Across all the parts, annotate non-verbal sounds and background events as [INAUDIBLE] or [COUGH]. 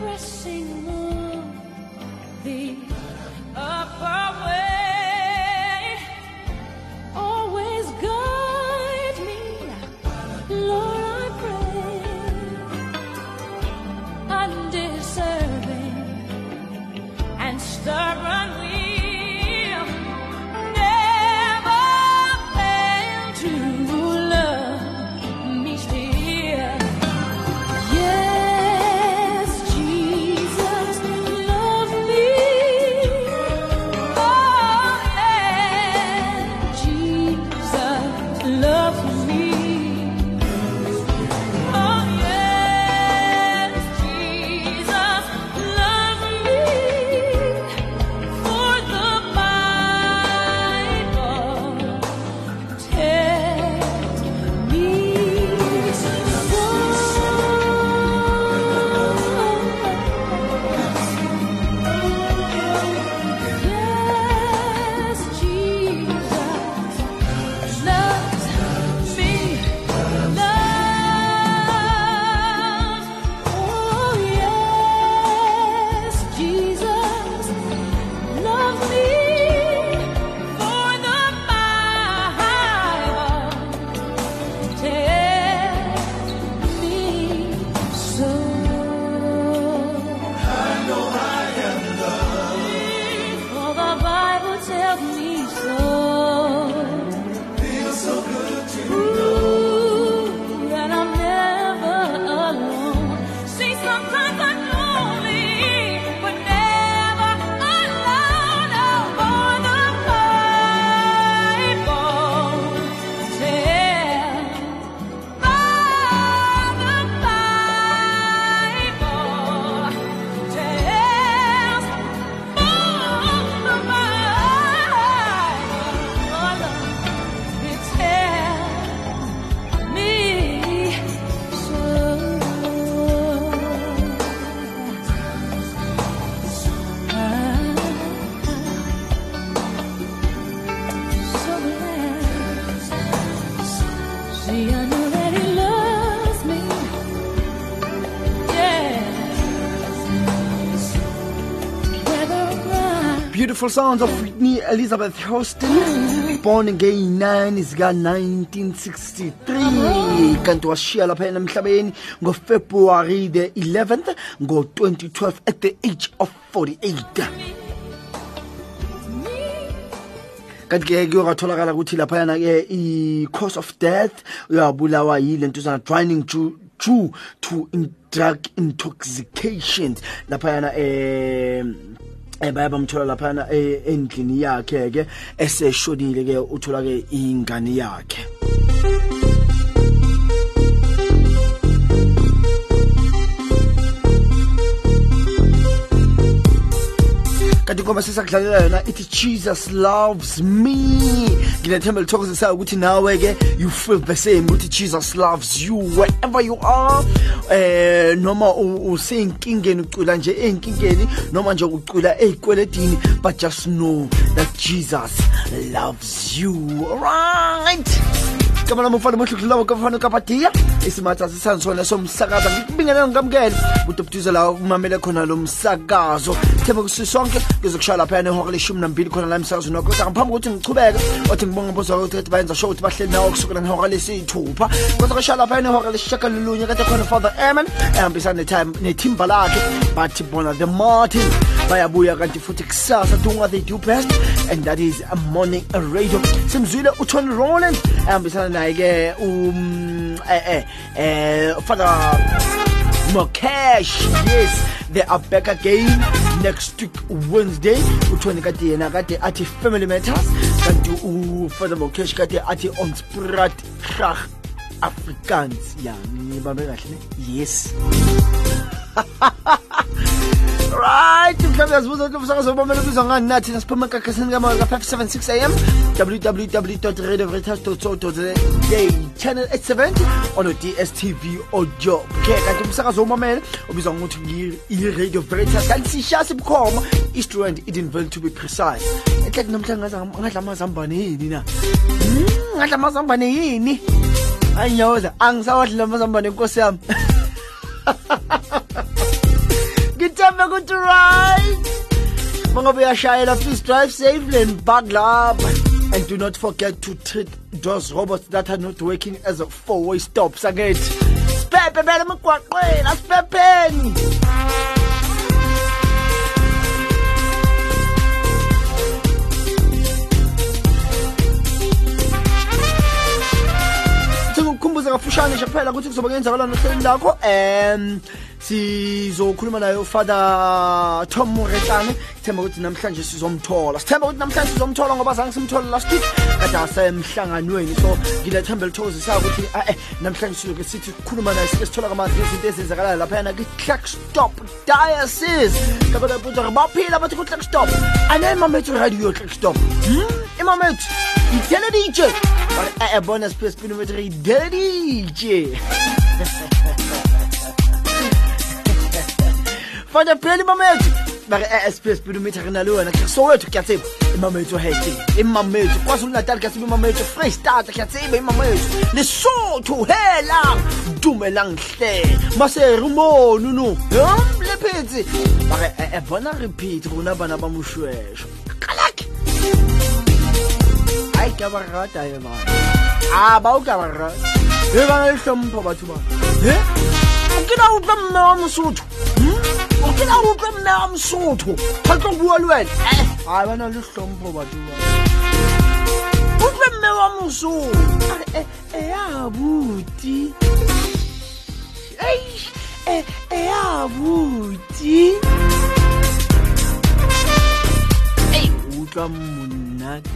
pressing on the upper way. Beautiful sounds of Whitney Elizabeth Houston born again 9 zika 1963 kanti washiya lapha emhlabeni ngofebruary the 11th ngo-2012 at the age of 48 kanti-ke kuyokwatholakala ukuthi laphayana-ke i-cause of death uyabulawa yile ntuzana drowning due, due to in drug intoxication laphayana eh eh baya bamthola laphana eh, endlini yakhe ke eseshonile ke uthola ke ingane yakhe. Kanti ingoma sesakudlalela yona ithi jesus loves me. Nginethemba lithokozisayo ukuthi nawe-ke you feel the same ukuthi jesus loves you wherever you are. Eh noma useyinkingeni ucula nje ey'nkingeni noma nje ucula ey'kweletini but just know that jesus loves you. Right igama lami isimatha sisandisona somsakaza ngikubingelela ngikamukele la umamele khona lo msakazo. Themba kusisonke ngizokushaya laphaya nehora leshumi nambili khona la emsakazweni wakho. Kodwa ngaphambi kokuthi ngichubeke othi ukuthi bayenza ukuthi bahleli nawo kusukela lesiyithupha kodwa kushaya laphaya nehora lesishagalolunye kade khona father ehambisana lakhe. Bona the martin bayabuya kanti futhi kusasa they do best and that is a morning radio. Simzwile utony roland ehambisana naye-ke um eh eh eh father Mokesh, yes, they are back again next week Wednesday. Utoni kati yena kati ati Family Matters, kanti uFather Mokesh kati ati on Sprat Krag Afrikaans. Ja, ngibambe kahle ne? Yes. [LAUGHS] right mhlawumbe yazibuza ukuthi umsakazo ubizwa ngani nathi nasiphuma ekakhathini kamara ka-576 am www channel 870 ono dstv audio ke kanti umsakazo womamela ubizwa ngokuthi i-radio veritas kanti sisha sibukhoma rand edenville to be precise ehleki namhla ngadla amazambane yini na Hmm, ngadla amazambane yini hayi nyawoza angisawadlela amazambane nkosi yami lapha ngoba uyashayela please drive safely and buckle up and do not forget to treat those robots that are not working as a four-way stop. Sakithi siphephe phela emgwaqweni asiphepheni ngikukhumbuze kafushane nje phela ukuthi kuzoba ngenzakalano ohlelweni lakho sizokhuluma nayo father tom muretane sithemba ukuthi namhlanje sizomthola. Sithemba ukuthi namhlanje sizomthola ngoba zange simthole last week. Kade asemhlanganweni so ngilethemba elithokozisayo ukuthi a-e namhlanje sizoke sithi khuluma nayo sike sithola kwamazi izinto ezenzakalayo laphayana kwi-clackstop diocese. Kabekaputa baphila bathi ku-clackstop ane hmm? imamethu radio clackstop imamethu idelelitshe e-e bona siphespinomethu re idelelitshe idele dj fana phela imamethu bare SPS speedometer re na le wena. Ke soweto ke a tseba imamethu heke imamethu kwazulu natal ke a tseba imamethu freestata ke a tseba imamethu lesotho hela. Dumelang hle masere mono no le phetse. Bare e bona repeat rona bana ba moshweshwe. Kalak ai ka ba rata e bana a ba o ka ba rata. E bana le hlompho batho bana. E o ke na utlwa mme wa mosotho o ke na utlwa mme wa mosotho ga tlo bua le wena a ba na le hlompho batho utlwe mme wa mosotho a re e abuti e abuti ei utlwa monate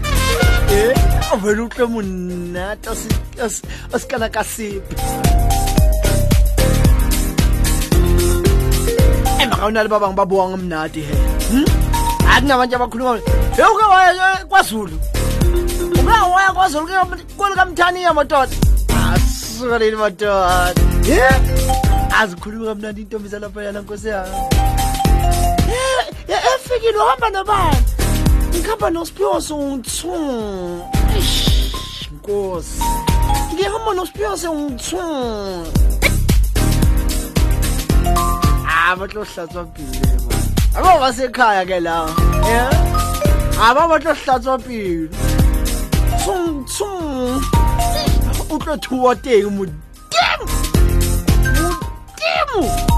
e a vele utlwe monate a se kana ka sepe emaka o na le ba bangwe ba boang mnate he. A kunabantu abakhuluma e uke waya kwazulu. Uke waya kwazulu kole kamthaniya madoda? Asukaleni madoda. Ye azikhulumi kamnandi intombi zalaphayana nkosi yami. Efikile uhamba nobani? Ngihamba nosiphiwo songithung nkosi. Ngihamba nosiphiwo songithung abazohlatswa mpilo abo basekhaya ke lawo yeah. Aba bazohlatswa mpilo tsum tsum utlo thuwa teng mudimo mudimo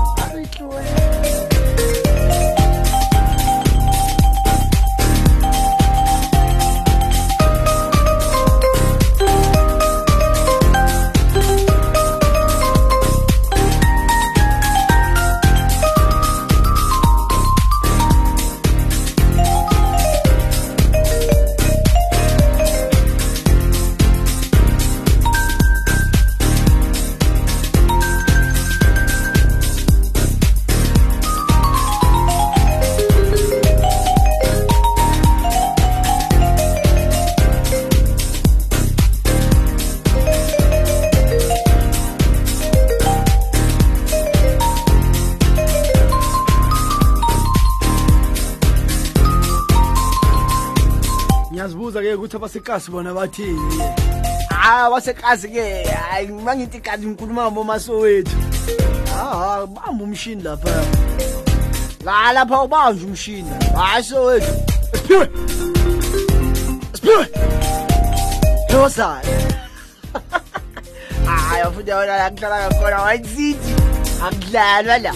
ukuthi abasekasi bona bathini hayi abasekasi ke hayi mangithi kanti ngikhuluma ngomasowethu ha bamba umshini lapha. La lapha ubanje umshini. Hayi sowethu siphiwe siphiwe yosana [LAUGHS] hayi afuthi yona la kuhlala kakhona white city akudlalwa la.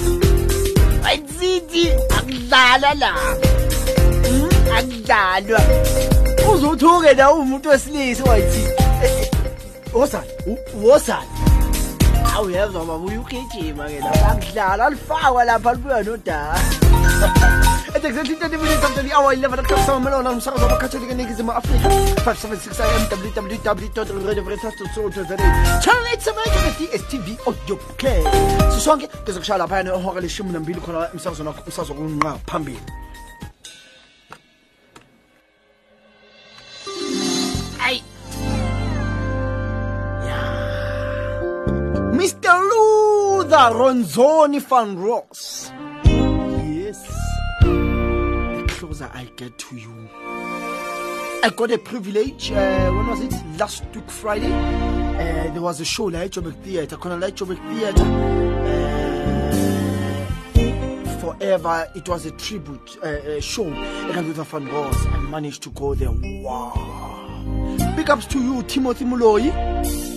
City akudlalwa la. Akudlalwa uzothuke la umuntu wesilisa wayithi wosana wosana awu yezwa baba uyugijima ke lapha akudlala alifakwa lapha libuya nodala At exactly 30 minutes after the hour 11 o'clock sama malona umsakazo wamakhatholika eningizimu afrika 576 am www.radio.co.za channel 8 America DSTV audio play sisonke ngizokushaya lapha ehora leshumi nambili khona umsakazo nakho umsakazo kunqa phambili Mr. Luther Ronzoni Vandross. Yes, the closer I get to you. I got a privilege, uh, when was it? Last week, Friday. Uh, there was a show, Light Jobic Theatre, Connor Light Jobic Theatre. Uh, forever, it was a tribute uh, show. And Luther Vandross, I managed to go there. Wow. Big ups to you, Timothy Moloi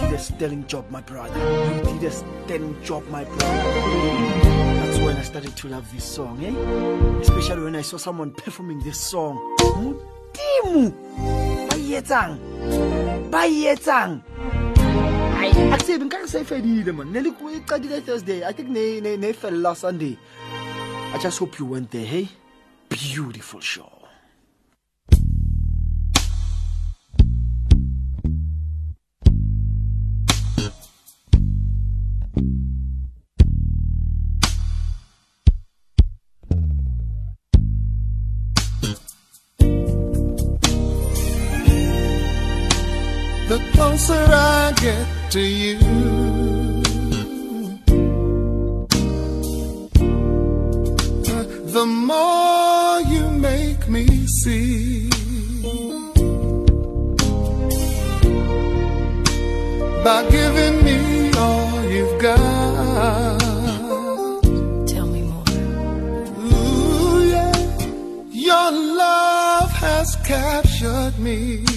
did a sterling job, my brother. You did a sterling job, my brother. That's when I started to love this song, eh? Especially when I saw someone performing this song. Mutimu! bayetang, bayetang. I said, nka se fedile man ne le ko qadile thursday i think ne ne ne fell last sunday i just hope you went there hey beautiful show to you. The more you make me see, by giving me all you've got. Tell me more. Ooh, yeah. Your love has captured me.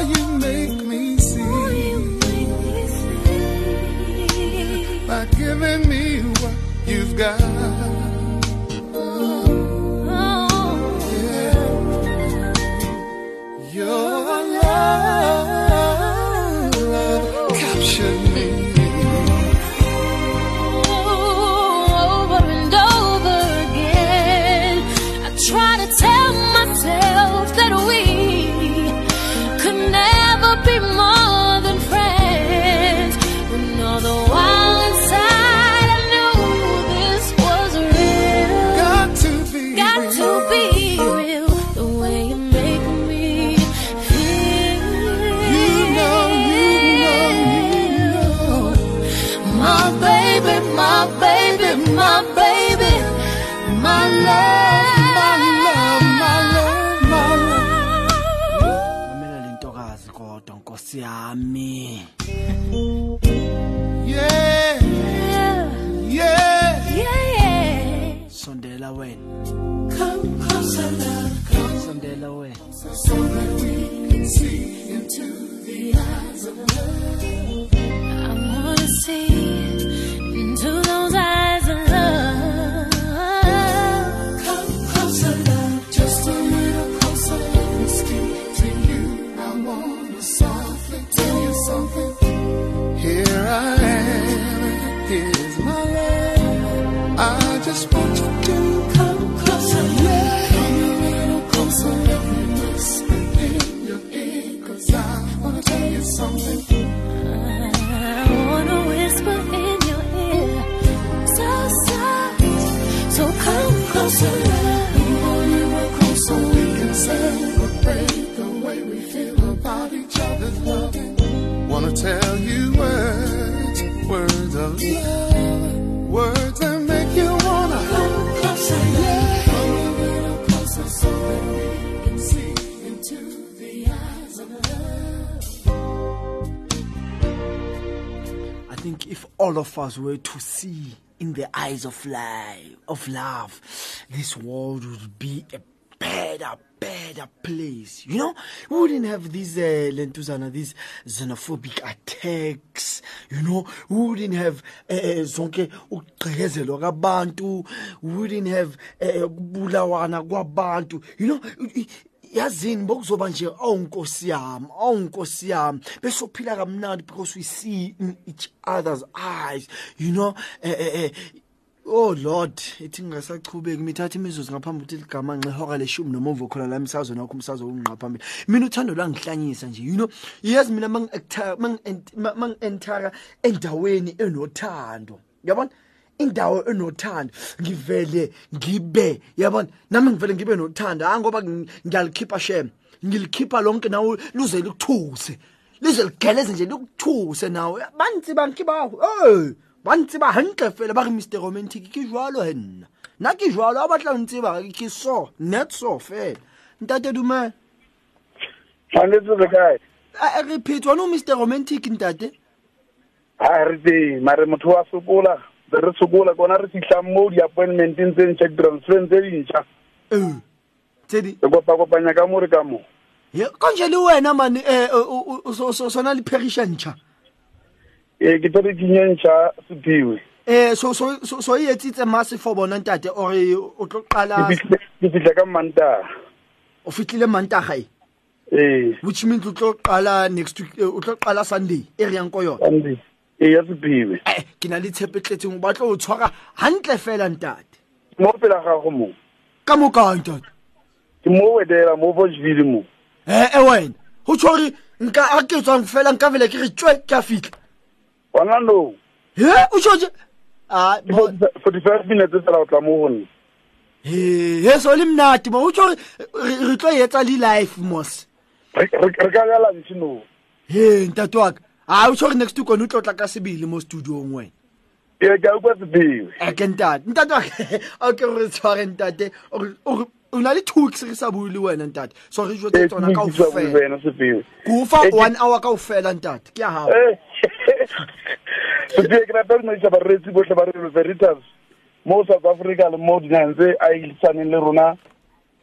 all you make me see. By giving me what you've got. All of us were to see in the eyes of life, of love, this world would be a better, better place. You know, we wouldn't have these uh, lentuzana, these xenophobic attacks. You know, we wouldn't have uh, zonke ukugqekezelwa. We wouldn't have uh, ukubulawana kwabantu. You know. Yazini bokuzoba nje awunkosi yami awunkosi yami bese uphila kamnandi because we see in each other's eyes you know eh eh eh Oh Lord, ethi ngingasachubeki mithatha imizuzu ngaphambi ukuthi ligama ngihora leshumi noma uvo khona la emsazweni wakho umsazo unginqa phambili. Mina uthando lwangihlanyisa nje, you know. Yazi mina mang mang entara endaweni enothando. Yabona? Indawo enothando. Ngivele ngibe yabona? Nami ngivele ngibe nothando. Hayi ngoba ngi- ngiyalikhipha shem. Ngilikhipha lonke nawe luze likuthuse. Lize ligeleze nje likuthuse nawe. Bantsi banki bao eh bantsi ba hantle fela ba re Mr Romantic ke jwalo he nna ke jwalo a batla ho ntseba ke so net so fela ntate dumela tshwanetse re kae a re phetswa no Mr Romantic ntate? A re teng mare motho wa sokola be re sokola kona re fitlhang mo di-appointmenteng tse ntšha di-transfereng tse dintšha eh tsedi re kopa-kopanya ka mo re ka mo ye konje le wena man eh o- o- o- so- so- sona le perisha ntšha ee ke tle re kenye ntšha sephiwe eh so so so so e etsitse mase for bona ntate or o tlo Ke qala fihlile- ke fitlha ka mantaga o fitlile mantaga e ee. Which means o tlo qala next week eh, o tlo qala sunday e re yang ko yona? Ande ee ya sephiwe eh ke na le tshepetletseng ba tlo o tshwara hantle fela ntate. Mo pela gago mo. Ka moka ntate. Ke mo wedela mo bosville mo. Eh eh wena. Ho tshware nka a ke tswang fela nka vele ke re tswe ke a fitla gona no. He o tshotse a Ke 45 minutes fela o tla mo go nna. He he so le mnati mo o tshware re re tlo e etsa le life mos. Re re- re ka ja lunch no. He ntate wa ka. a o usho next week wena ka sebele mo studiong wena ee ke a ukwa ja ukwasibiwe ke ntate ntate okay re tshware ntate o na le two weeks re sa bue le wena ntate so re jwetse tsona ka ofela ko fa one hour ka ofela ntate ke a hao Sebiye ke rata re isa bareetsi botlhe ba relo veritas mo south africa le mo dinang tse a ilisaneng le rona.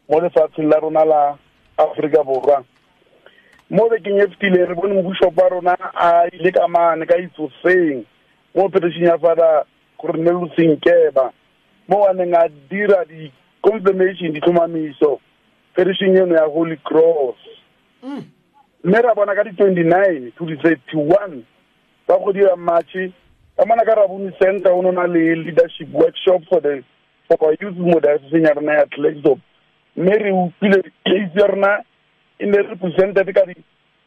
Mo lefatsheng la rona la aforika borwa mo bekeng e fetile re bone mobušopo wa rona a ile ka mane ka itsoseng. Mo petition ya fada cornelus keba mo a neng a dira di-confirmation ditlhomamiso petition eno ya holy cross. Mme ra bona ka di-twenty-nine to di-thirty-one tsa go dira matšhe. Ka mona ka rabone center o na le leadership workshop for the for youth mo dioceseng ya rona ya tlaxop mme re utlwile case ya rona e ne represented ka di-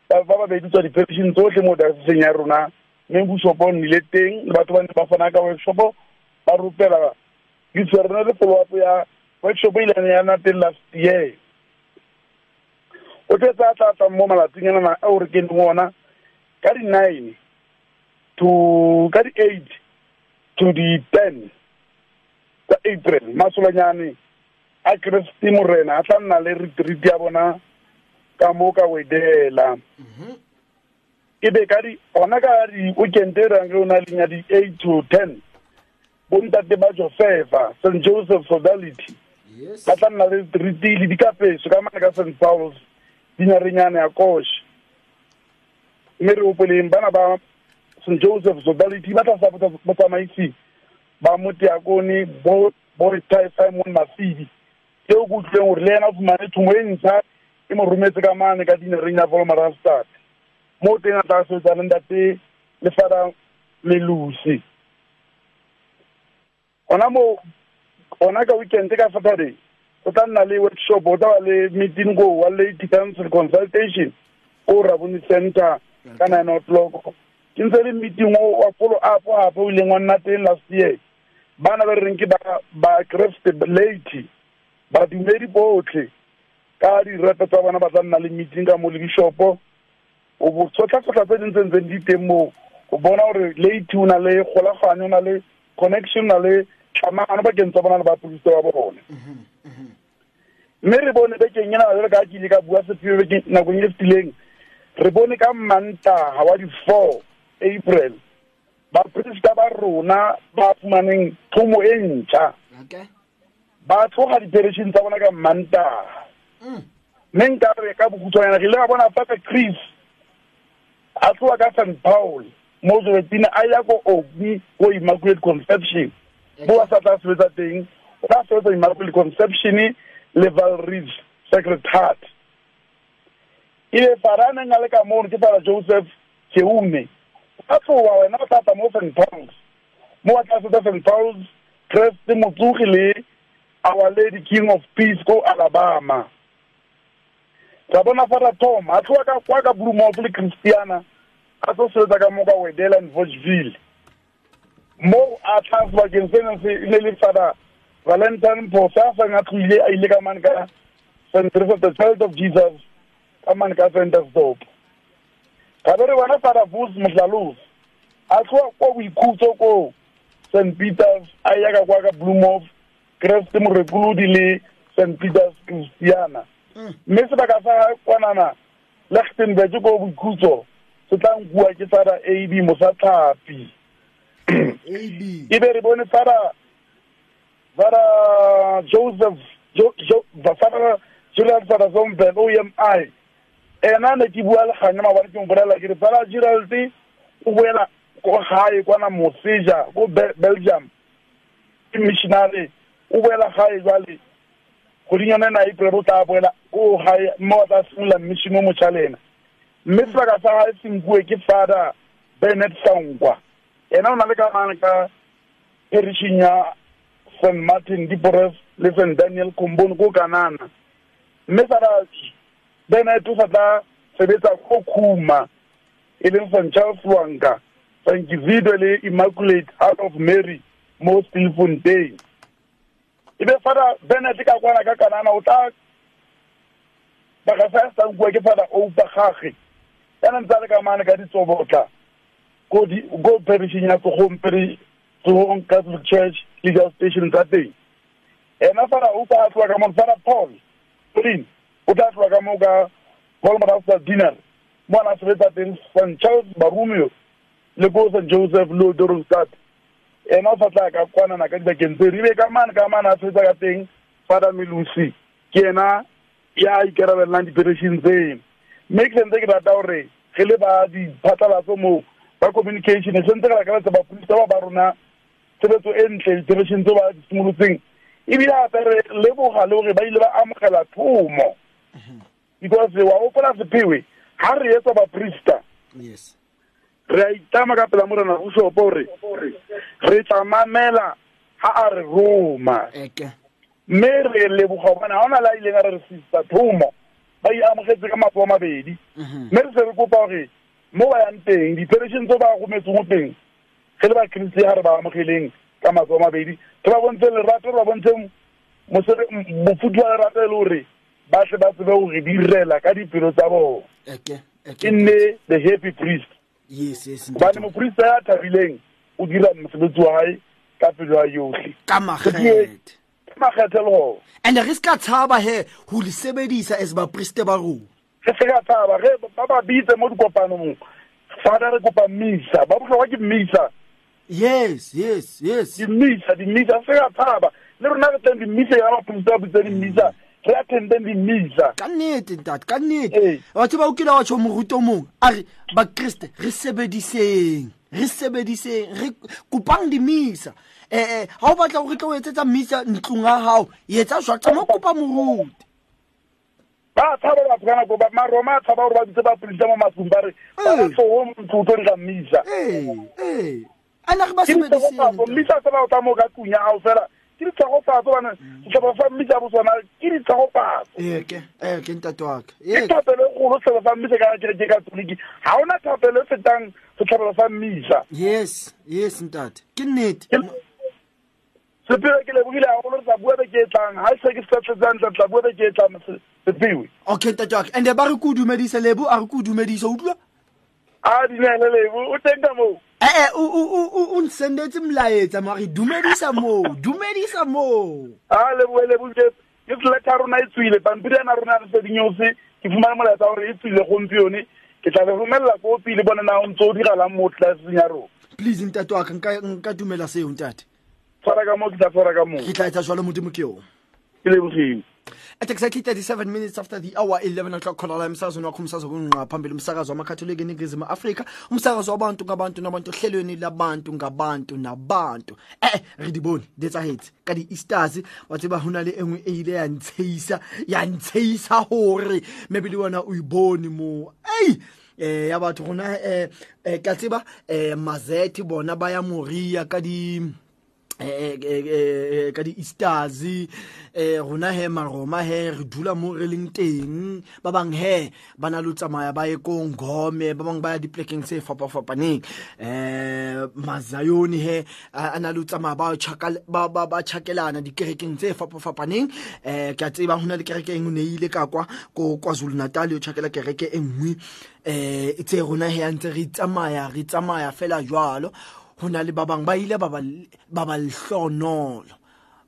ba ba babedi tswa di-petition tsotlhe mo dioceseng ya rona. Mme boshopo o nnile teng le batho ba ne ba fana ka workshopo ba rupela ditso ya rona le follow-up ya workshop e ya last year. O tse tsa tla tla mo malatsing ao re ka di-nine to ka di-eight to di-ten tsa april masolanyane a kresti morena a tla nna le retreat ya bona ka mo ka wedela e be ka di ona ka di-okente rang re o na nya ya di-eight to ten bontate ba jo josepha st joseph sodality. Ba tla nna le di dikapeso ka mane ka st pauls dinarenyana ya koshe mme re opeleng bana ba st joseph sodality ba tla sa botsamaisi ba moteakone botai simon masidi eo ke utlwileng gore le ena o fumane thumo e ntsha e mo rometse ka mane ka dinereng ya volmarastad mo teng a tla swetsaneng date le fada ona mo ona ka weekend ka saturday o tla nna le workshop o tla ba le meeting go wa lady council consultation ko raboni center ka nine o'clock. Ke ntse le meeting o wa follow up gape o ileng wa nna teng last year. Bana ba re reng ke ba lady badumedi botlhe ka direpe tsa bona ba tla nna le meeting ka mo le bishopo o bo tsotlha-tsotlha tse ding tse ntseng di teng moo o bona gore late o na le kgolaganyo o na le connection o na le tlamagano bakeng tsa bona le baporiste ba bone mme re bone bekeng ena jale ka kile ka bua sepheo nakong e fetileng re bone ka mantaga wa di-four april baporista ba rona ba fumaneng thomo e ntšha ba tloga diperation tsa bona ka mantaga mme nka re ka bokhutswanyana re ile ga bona papa chris a tloga ka st paul mo zobetina a ya ko omi ko immaculate conception. Mo ba sa tla sebetsa teng o tla sebetsa immaculate conception le valris sacred heart. Ebe fara a neng a le ka mono ke fara joseph cheume a tloga wena o tlatla mo st pauls. Mo ba tla sebetsa st pauls crest motsogi le our lady king of peace ko alabama. Ra bona fara tom a tloga ka kwa ka blumofo le christiana a tlo sebetsa ka mo ka wedela and vogeville mo a tla sebakeng sene se ne le fada valentine phosa a sang a tloile a ile ka mane ka st of the child of jesus ka mane ka centersdop ka be re bona fada vos mohlalosi a tloga kwa boikhutso ko st peters a ya ka kwa ka blumhof crest morekolodi le st peters christiana. Mme sebaka sa kwanana lichtenberg ko boikhutso se tla nkua ke fada ab mosatlhapi. Ab e be re bone tsara fada joseph Jo- Jo- va- fada gerald fada zombel o m i. Ena ne ke bua leganya mabane ke mo bolela ke re tsara gerald o boela ko gae kwana moseja ko Be- belgium ke missionary. O boela gae jwale kgodinyana ena april o tla boela ko gae mo a tla simolola mission o motšha le ena. Mme sebaka sa gae senkue ke fada benet sankwa. Ena o na le kamane ka perishing ya st martin dipores le st daniel combone ko kanana. Mme sada benet o sa tla sebetsa ko khuma e leng st charles wanka st gizido le immaculate heart of mary mo stilfontein e be fada benet ka kwana ka kanana o tla baka sa sa nkua ke fada oupa gage yana ntse le kamane ka ditsobotla ko di ko perishing ya tsogong peri tsogong catholic church legal station tsa teng ena fada oupa a tloa ka mo fada paul olin o tla tloa ka mo ka volmarasta dinner mo ana sebetsa teng st charles baromeo le ko st joseph le dorostat ena o sa tla ka kwanana ka dibakeng tseno ebe ka mane ka mane a sebetsa ka teng fada melosi ke ena ya ikarabelelang diperation tseno mme ke sentse ke rata gore ge le ba diphatlalatso mo ba communication e sentse ke lakaletsa baporista ba ba rona tshebetso e ntle diperation tse ba di simolotseng ebile gape re leboga le gore ba ile ba amogela thomo. Because wa opola sephewe ga re etsa baporista yes re a itama ka pela morena boshopo gore re tla mamela ga a re roma eke. Mme re leboga bona ga o na le a ileng a re re thomo ba e amogetse ka matso a mabedi. Mme re se re kopa gore mo ba yang teng diperation tse ba rometseng go teng ge le bakristi ga re ba amogeleng ka matso a mabedi. Re ba bontshe lerato re ba bontshe wa lerato e le gore ba tle ba tsebe go re direla ka dipelo tsa bone eke e nne the happy priest yes yes gobane moporista ya thabileng o dira mosebetsi wa gae ka pelo ya yotlhe ka makgethe. Le gona and re se ka tshaba he go le sebedisa as baporiste ba rona. Ge se ka tshaba ge ba ba bitse mo dikopanong. Fada re kopa mmisa. Ba botlhokwa ke mmisa. Yes yes yes. Dimmisa dimmisa se ka tshaba le rona re teng dimmisa ya baporista ba bitse dimmisa re attendeng dimmisa ka nnete ntate ka nnete batho ba o kile wa tsho moruto mongwe a re bakreste re sebediseng re sebediseng re kopang dimisa um ga o batla gore tlo o etsetsa mmisa ntlong a gago etsa jwa tsama kopa moruti. Ba tshaba batho ka nako ba- maroma a tshaba gore ba bitse baporista mo matlong ba re batloo motho o tlo dira mmisa ee ee. A na re ba sebediseng mmisa se ba o tla mo ka tlong ya gago fela ke ditshegofatso bane setšhaba sa mmise ya bosona ke ditshegofatso eke eke ntate wa ka. Ke Eke. thapelo e kgolo setšhaba sa mmise ka kereke katoliki ga ona thapelo e fetang setlhabelo sa mmisa yes yes ntate. Ke nnete. Ke- sepewe ke lebogile gagolo re tla bua be ke e tlang. Ga se ke setletsantla tla bua be ke e tlang se- sepewe okay ntate wa ka. And ba re ko o dumedise lebo a re ko o dumedise o utlwa? A dinele lebo o teng ka moo? Ee o- o o- o- o nsendetse molaetsa mare dumedisa moo dumedisa moo. A leboe leboke ke seleta rona e tswile pampiri yana rona re sedinyosi ke fumane molaetsa gore e tswile gompione ke tla le romelela ko pele bone na o ntse o diralang mo tlelaseng ya rona. Please ntate wa ka nka- nka dumela seo ntate. Tshwara ka moo ke tla tshwara ka moo. Ke tla etsa jalo modimo ke yone ke lebogile at exactly 37 minutes after the hour 11 o'clock khona emsakazweni wakho umsakazo kunqa phambili umsakazo wamakhatholika eningizimu afrika umsakazo wabantu ngabantu nabantu ohlelweni labantu ngabantu nabantu. Eh re di bone di etsahetse ka di-easters wa tseba ho na le e nngwe e ile ya ntshehisa ya ntshehisa hore maybe le wena o e bone moo. Ei eh ya batho rona eh eh, ka tseba eh mazeti bona ba ya moria ka di eh, eh, eh, ka di-easters eh rona he maroma he re dula mo re leng teng. Ba bang he ba na le tsamaya ba ye ko ngome ba bang ba ya diplekeng tse fapafapaneng. Eh mazayoni he a a na le tsamaya ba tjhakelana dikerekeng tse fapafapaneng. Eh ke a tseba ho na le kereke e nngwe ne ile ka kwa ko kwazulu natal yo tjhakela kereke e nngwe. Eh tse rona he ya ntse re tsamaya re tsamaya fela jwalo ho na le ba bang ba ile ba ba lehlonolo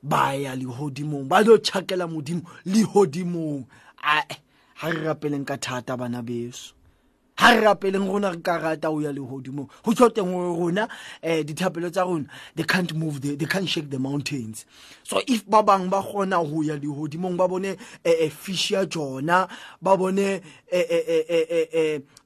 ba ya lehodimong ba lo tjhakela modimo lehodimong. Ae ha re rapeleng ka thata bana beso. Ha re rapeleng rona re ka rata ho ya lehodimong. Ho tsho teng hore rona um dithapelo tsa rona they can't move the, they can't shake the mountains. So if ba bang ba kgona ho ya lehodimong ba bone um fish ya jona ba bone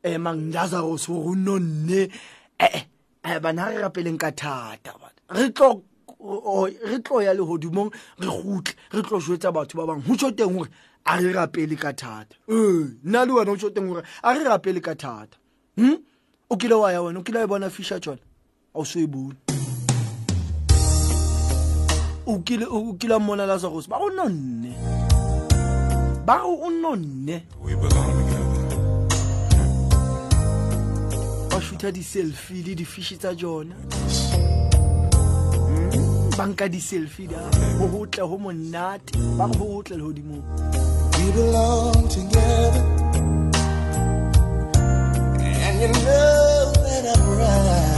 um mang lazarus hore o nonne ee eh bana ha re rapeleng ka thata bana. Re tlo o- re tlo ya lehodimong re kgutle re tlo jwetsa batho ba bang. Ho tsho teng hore a re rapele ka thata. Ee nna le wena ho tsho teng hore a re rapele ka thata. Hm? O kile wa ya wena o kile wa e bona fisha tsona? A o so e bone o kile o kile wa mmona lazarus ba o nonne. Ba o o nonne We belong ba shootha di-selfie le di-fishi tsa jona Mm, ba nka di-selfie da ho hotle ho monate ba re ho hotle lehodimong We belong together. And you know that I'm right.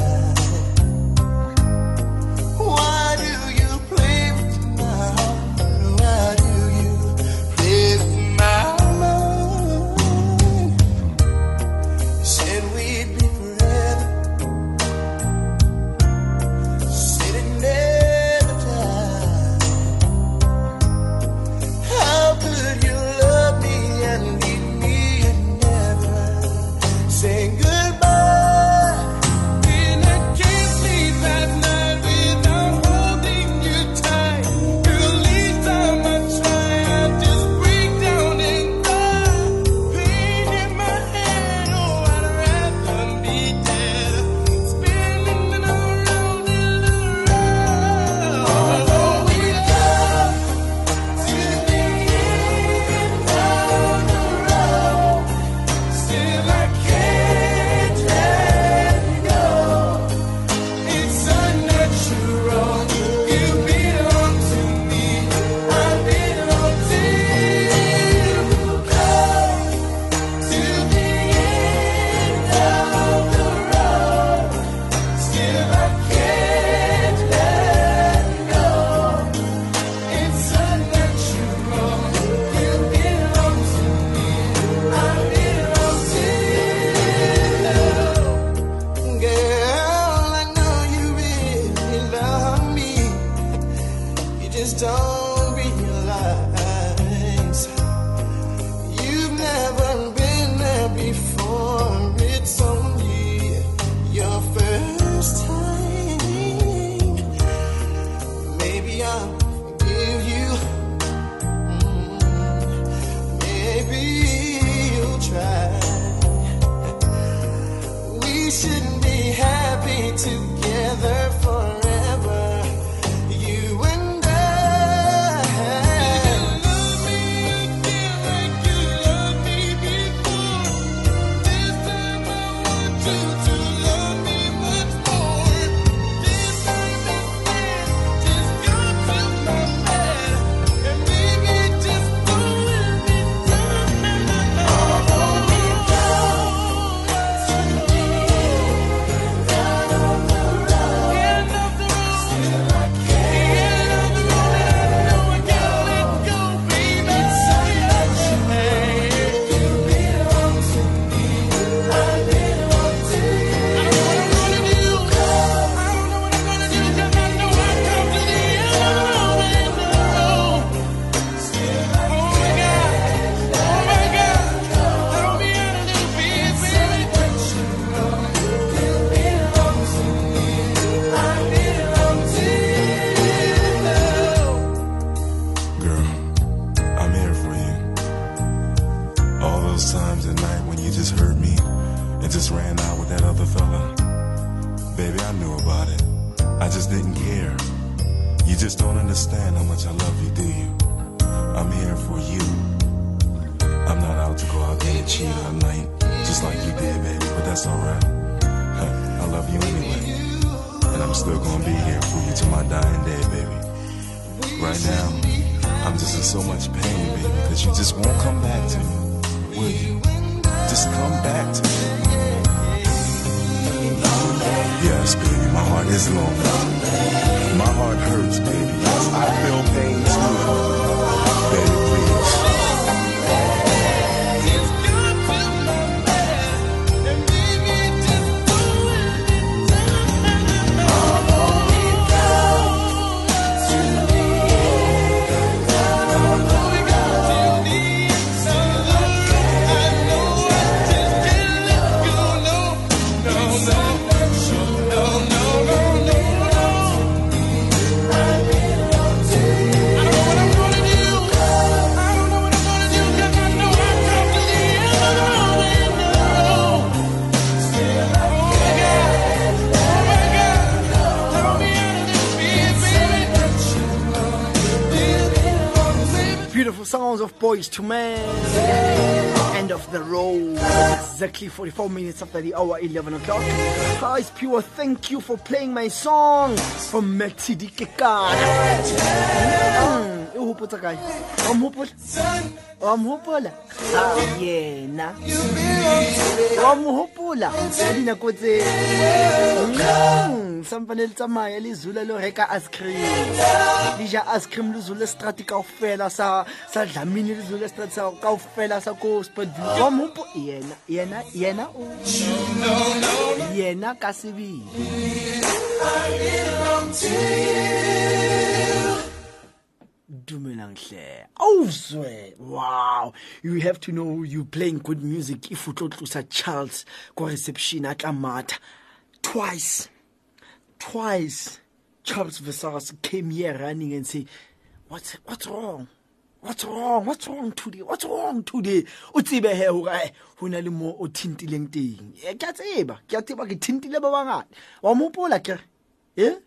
Just don't understand how much I love you, do you? I'm here for you. I'm not out to go out there and cheat all night, just like you did, baby, but that's alright. I love you anyway. And I'm still gonna be here for you till my dying day, baby. Right now, I'm just in so much pain, baby, because you just won't come back to me, will you? Just come back to me. Yes, baby, my heart is lonely. My heart hurts, baby. Yes, I feel pain too. Baby, Sounds of Boyz II Men. End of the road. Exactly 44 minutes after the hour, 11 o'clock. Guys, pure thank you for playing my song from Maxi Dikekana. Mm, o hopotsa kae? Wa mo hopola? Wa mo hopola? Ah, yena. Wa mo hopola? Ka dinako tse. Sampane le tsamaya le zula le reka ice cream. Le ja ice cream le zule strati kaofela sa sa dlamini le zule strati sa kaofela sa ko sportville wa mopo yena yena yena o yena ka sebele dumelang hle. Awuzwe. Wow. You have to know you playing good music if o tlo tlosa charles ko reception a tla matha. Twice twice charles versas came here running and say what's, what's wrong? What's wrong? What's wrong today? What's wrong today? O tsebe he hore ho na le mo o thintileng teng. Eh, ke a tseba ke a tseba ke thintile ba bangata. Wa mopola kere e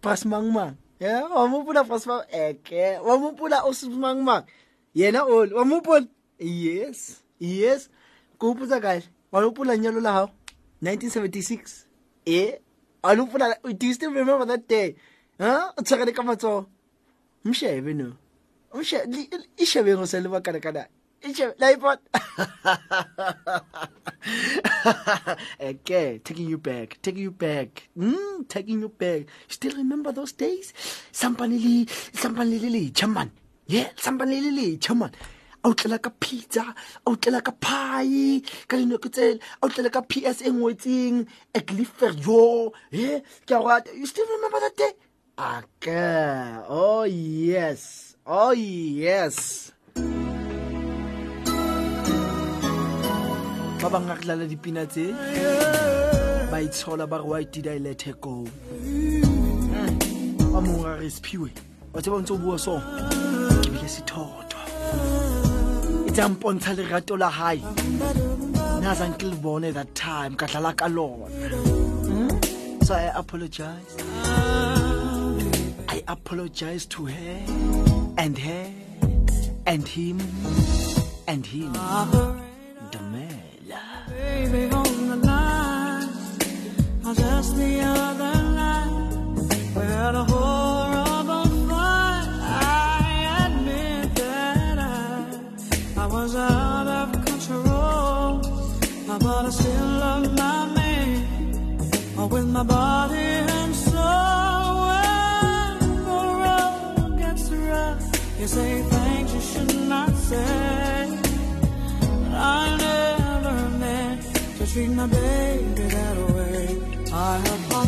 pras mangmang e wa mopola pras mang eke wa mopola o se mangmang yena o wa mopola yes yes. Ko hopotsa kae? Wa mopola nyalo la hao? 1976 e mopola do you still remember that day? Huh? O tshwere ka matsoho. Mshebe no. Mshebe e shebe go se le bakana kana e shebe la [LAUGHS] ipot okay taking you back taking you back. Mm, taking you back. Still remember those days? Sampane le sampane le chairman yeah sampane le chairman a o tlela ka pizza a o tlela ka pie ka dinako tsele a o tlela ka ps e ngwetseng egliferjo e ke a go rata you still remember that day? Aka oh yes oh yes. Ba bang a dlala dipina tse ba itshola ba re why did i let her go? Ba mongwe a re sephiwe wa tseba ntse o bua song ke bile sethotho. e tsa mpontsha lerato la hae. Ne a sanke le bone that time ka dlala ka lona. So i apologize. I apologize to her and her and him and him. The line. Oh, Just the other night, we had a but I still love my man oh, with my body and soul. When the road gets rough, you say things you should not say. I never meant to treat my baby that way. I apologize.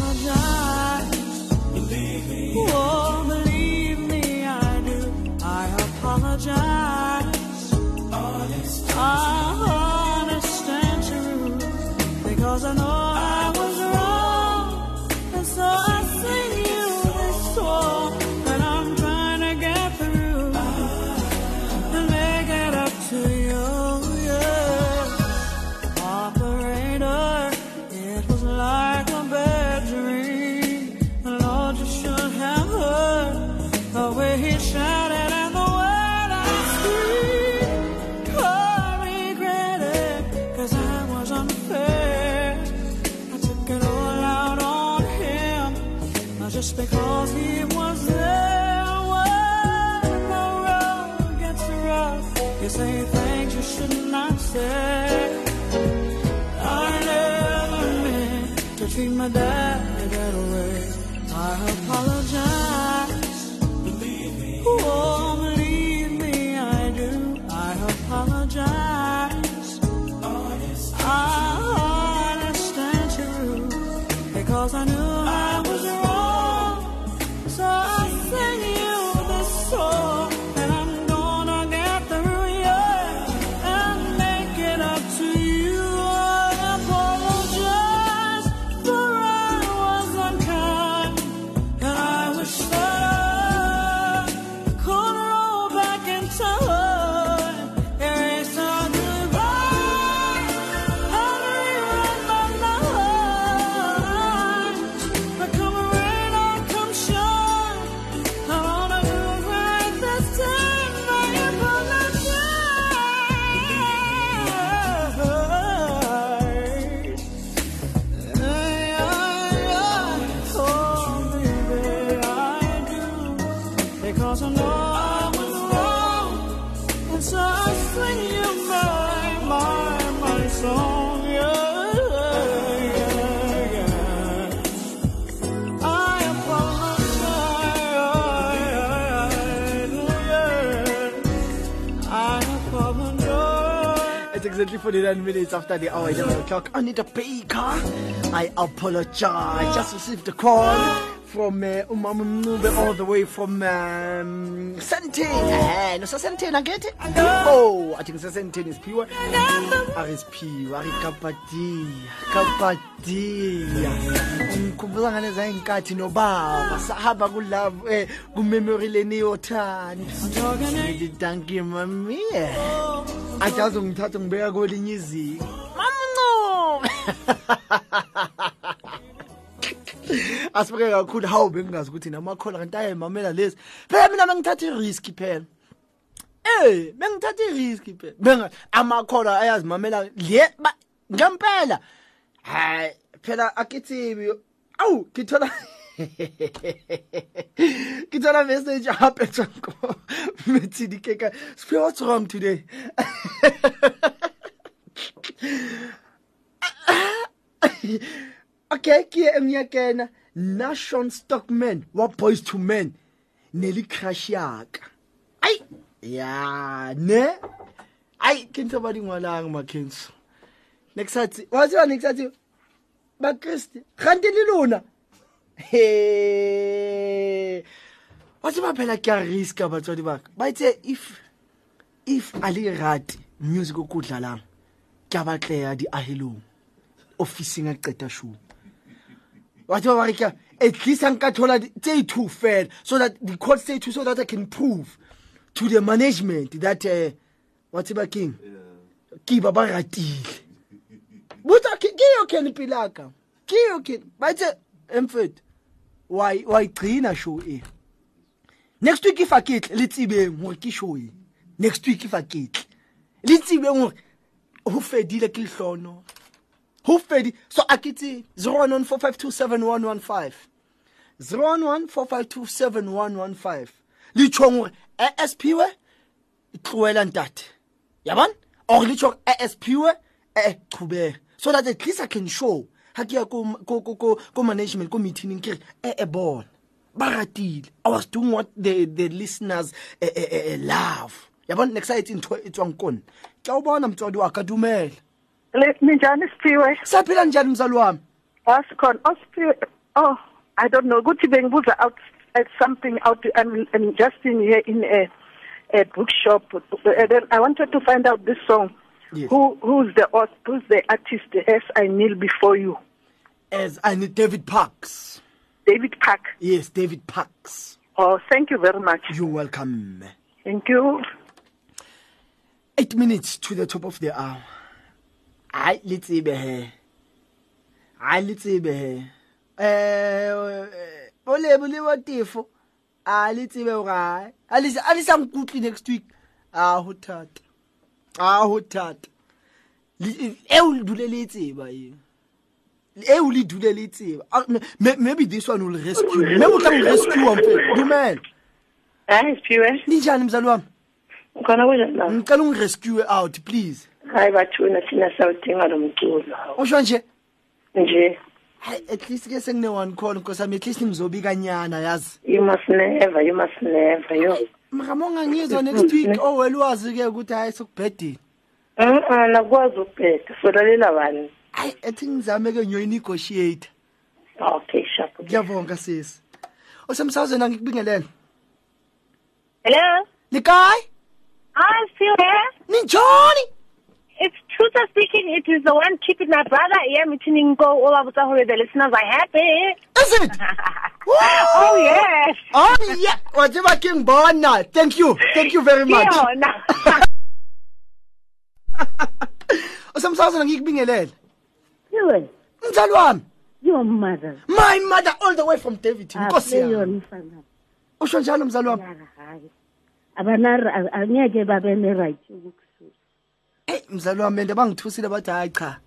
Meant 29 minutes after the hour, 11 o'clock. I need a baker. I apologize. I Just received a call from uh, moving all the way from um, ngisenitheni eh nosasenitheni angithi oh athi ngisasenitheni isiphiwe arisiphiwe arikapadia kapadia ngikhumbuza ngale zayinkathi nobaba sahamba kulove eh kumemory leniyo thani ngithi thank you mami. Ajazo ngithatha ngibeka kwelinye izinga. Mamncube [LAUGHS] asibeke kakhulu hawu bengingazi ukuthi namakhola kanti ayayimamela lezi phela mina mengithatha iriski phela Eh, bengithatha iriski phela. Benga amakhola ayazimamela le ngempela. Hayi, phela akithibi. Awu, ngithola Ngithola message apha Janko. Methini keka. Sphere what's wrong today? okay ke emnyakena nation stockman wa boys to men? Nelicrash yaka. Ayi ya ne? Ayi ke ntho ba dingwalang makenso ne ke sa tse wa tseba ne ke sa tseba. Bakriste gante le lona. He. Wa tseba phela ke a riska batswadi baka ba itse if if a le rate music o ko dlalang ke a batleya diahelong officing a qeta show. Wathi ba ba re ke a- at least a nka thola tse two fela so that the court say two so that i can prove to the management that uh, wathi ba king ke ba ba ratile. Botsa ke yo ken pilaka ke yo ken ba itse emfet wa wa igcina show e. Next week if aketle le tsebeng gore ke show e. Next week if aketle le tsebeng gore ho fedile ke lehlono ho fedi so a ke tsebe. 01145271115 01145271115 le tshong gore asp we e tloela ntate. Yabona? Or le tshong asp we eh qhubeka so that at least i can show. Ha ke ya ko ko ko ko ko management ko meeting ke re eh eh bona. Ba ratile. I was doing what the the listeners eh, eh, eh, love. Yabona? Next site into e tswang kona ke a o bona motswadi wa dumela Le minjani siphiwe? saphila njani mzali wami Asikhona. Osiphiwe. Oh, I don't know. Ukuthi bengibuza out at something out I'm, I'm just in here in a a bookshop. Uh, then I wanted to find out this song. Yes. Who who's the who's the artist as I kneel before you? as i need david parks David Park. yes david parks Oh, thank you very much. you're welcome Thank you. eight minutes to the top of the hour hayi le tsebe he. Hayi le tsebe he. Um olebo le wa tefo a le tsebe gore hayi a le a le sa nkutlwe next week. A ho thata a ho thata Le- eo le dule le e tseba eo e o le dule le tseba Ah, maybe this one will rescue me maybe o tla rescue mpe dumela. Hayi siphiwe. Ninjani mzali wami? Khona kunjani ngicela ungirescue out please hayi bathuna thina siyawudinga lo mculo. Usho nje? Nje. Hayi at least ke sengine one call nkosi yami at least ngizobikanyana yazi? You must never you must never yo. Mramo ngangizwa next week oh well wazi-ke ukuthi hayi sokubhedini uh nakwazi ukubheda solalela bani? Hayi ethi ngizame-ke ngiyoyinegotiate okay sharp ngiyabonga sisi osemsazweni angikubingelele. Hello? nikayi I'm still here. ninjani It's Truta speaking. It is the one keeping my brother here meeting go all of the listeners are happy. is it [LAUGHS] Oh yes. oh yeah wathi bakhe ngibona thank you thank you very much Yona. osemsazweni angikubingelele Iwe, mzali wami your mother. my mother all the way from Daveyton Ah, nkosi yami usho njalo mzali wami hayi. Abana angeke babe ne right yokukususa. Eyi mzali wami ende bangithusile bathi hayi cha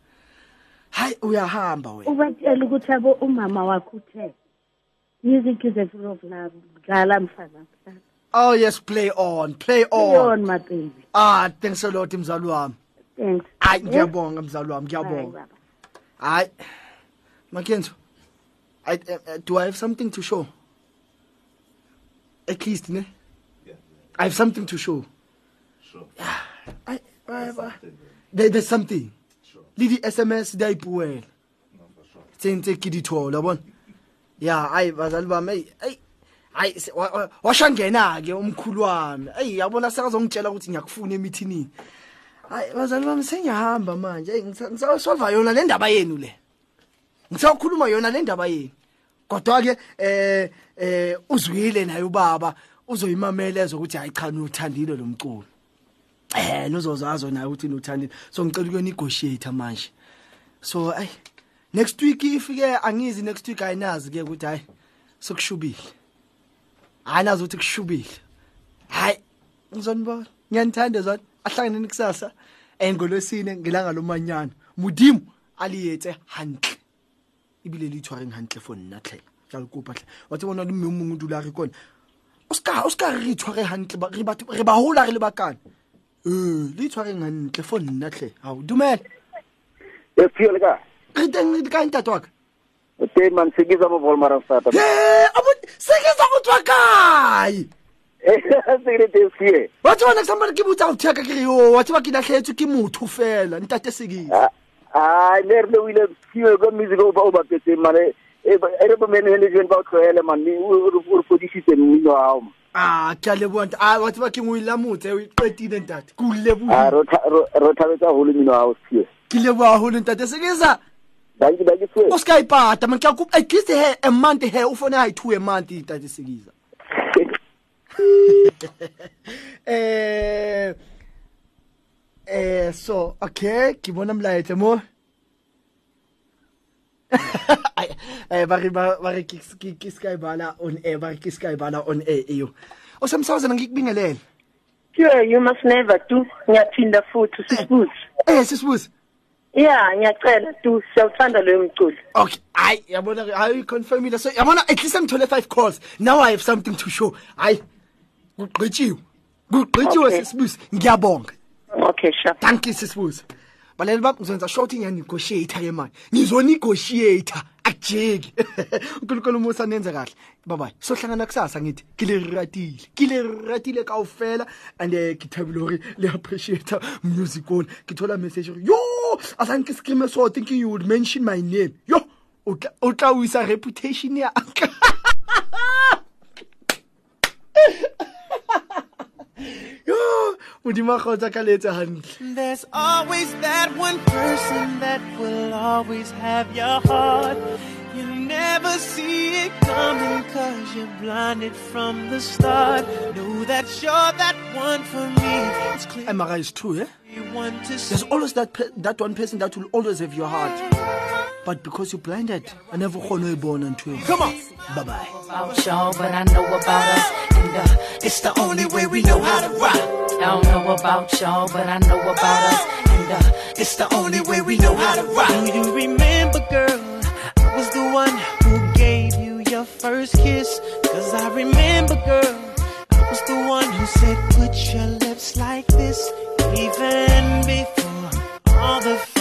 hayi uyahamba wena Ubatshela ukuthi abo umama wakho uthe. Music is a full of love. Dlala mfana. dlala. oh yes play on play on Play on on my baby. ah thanks a lot mzali wami Thanks. hayi Yeah? ngiyabonga mzali wami Bye, ngiyabonga baba. hayi makenzo I, uh, do i have something to show at least ne i have something to show Sure. I, I, I, there, there's something le di-sms di a ipuela. Tse ntse ke di thola bona ya ayi bazali bami eyi eyi hayi se- wa- wa- washangena-ke umkhulu wami. Eyi yabona sekazongitshela ukuthi ngiyakufuna emithinini hayi bazali bami sengiyahamba manje. Eyi ngisa- ngisasolva yona le ndaba yenu le. Ngisawukhuluma yona le ndaba yenu. Kodwa-ke eh eh uzwile naye ubaba uzoyimamela ezokuthi hayi cha niwuthandile lo mculo. Eh nozozazo naye ukuthi niwuthandile so ngicela ukuyonegotiate manje. So ayi next week ifike angizi next week ayinazi ke ukuthi hayi sokushubile hayi nazi ukuthi kushubile. Hayi ngizonibona. Ngiyanithanda zona ahlanganeni kusasa and ngolwesine ngelanga lomanyana modimo aliyetse hantle. Ebile le itshwareng hantle for nna tlhe ka le kopa tlhe wa tse bona le mme o mongwe o dula re kone o ska o ska re re itshware hantle ba- re batho- re bahola re le bakane Eh, le tshwareng hantle fo nna hle. Ha o dumela. E phio le ka. Re teng le ka ntate wa ka. O teng man se ke za mo vol mara fata. Eh, abu se ke za go tswa kae? Eh, [LAUGHS] sekrete sie wa tseba nna ke samane ke botsa go theka ke re yo wa tseba ke latlhetswe ke motho fela ntate sekile ai ah, ah, ne re le o ile sio ka music o ba o bapetseng mane e, e re bo management ba o tlogele man o re fodisitse mmino ao ma Ah, ke a leboha ntate. Ah, wa tseba ke ngwe la motse, o iqetile ntate. Ke o leboha. Ah, ro thabetsa haholo mmino wa hao Siya. Ke leboha haholo ntate. Sekeza. Thank you, thank you Siya. O ska ipata, man ka kupa. At least he a month he ufone ha 2 a month ntate Sekeza. [LAUGHS] eh eh so okay, ke bona mlaete mo. [LAUGHS] eh bari bari kiskayibala on eh, air bari kiskayibala on eh, eh, air iyo osemsawazana ngikubingelele yeah you must never do ngiyaphinda futhi sisibuzi eh sisibuzi Yeah, ngiyacela tu siyawuthanda leyo mculo. Okay, hayi yabona hayi confirmile so yabona at least ngithole 5 calls. Now I have something to show. Hayi kugqityiwe. Kugqityiwe sisibuzi. Ngiyabonga. Okay, sure. Thank you sisibuzi. balela bam ngizenza sure ukuthi ngiyanegotiator-ke manje ngizonegotiator akujeki [LAUGHS] unkulunkulu umusa nenze kahle. Babayi sohlangana kusasa ngithi kileriratile kileriratile kawufela and eh, ngithabile gore le appreciata music ona. Ke thola message gore yo azange ke screame so thinking you would mention my name. Yo o tla o isa reputation ya ka [LAUGHS] modimo a kgotsa ka letse hantle There's always that one person that will always have your heart. You never see it coming cause you're blinded from the start. Know that you're that one for me. It's clear Eh, mara is true eh you want to there's always that, pe- that one person that will always have your heart. But because you're blinded, I never want to be born into it. Come on! Bye bye. About y'all, but I know about us. And uh, it's the only way we know how to rock. I don't know about y'all, but I know about us. And uh, it's the only way we know how to rock. Do you remember, girl? I was the one who gave you your first kiss. Cause I remember, girl, I was the one said put your lips like this even before all the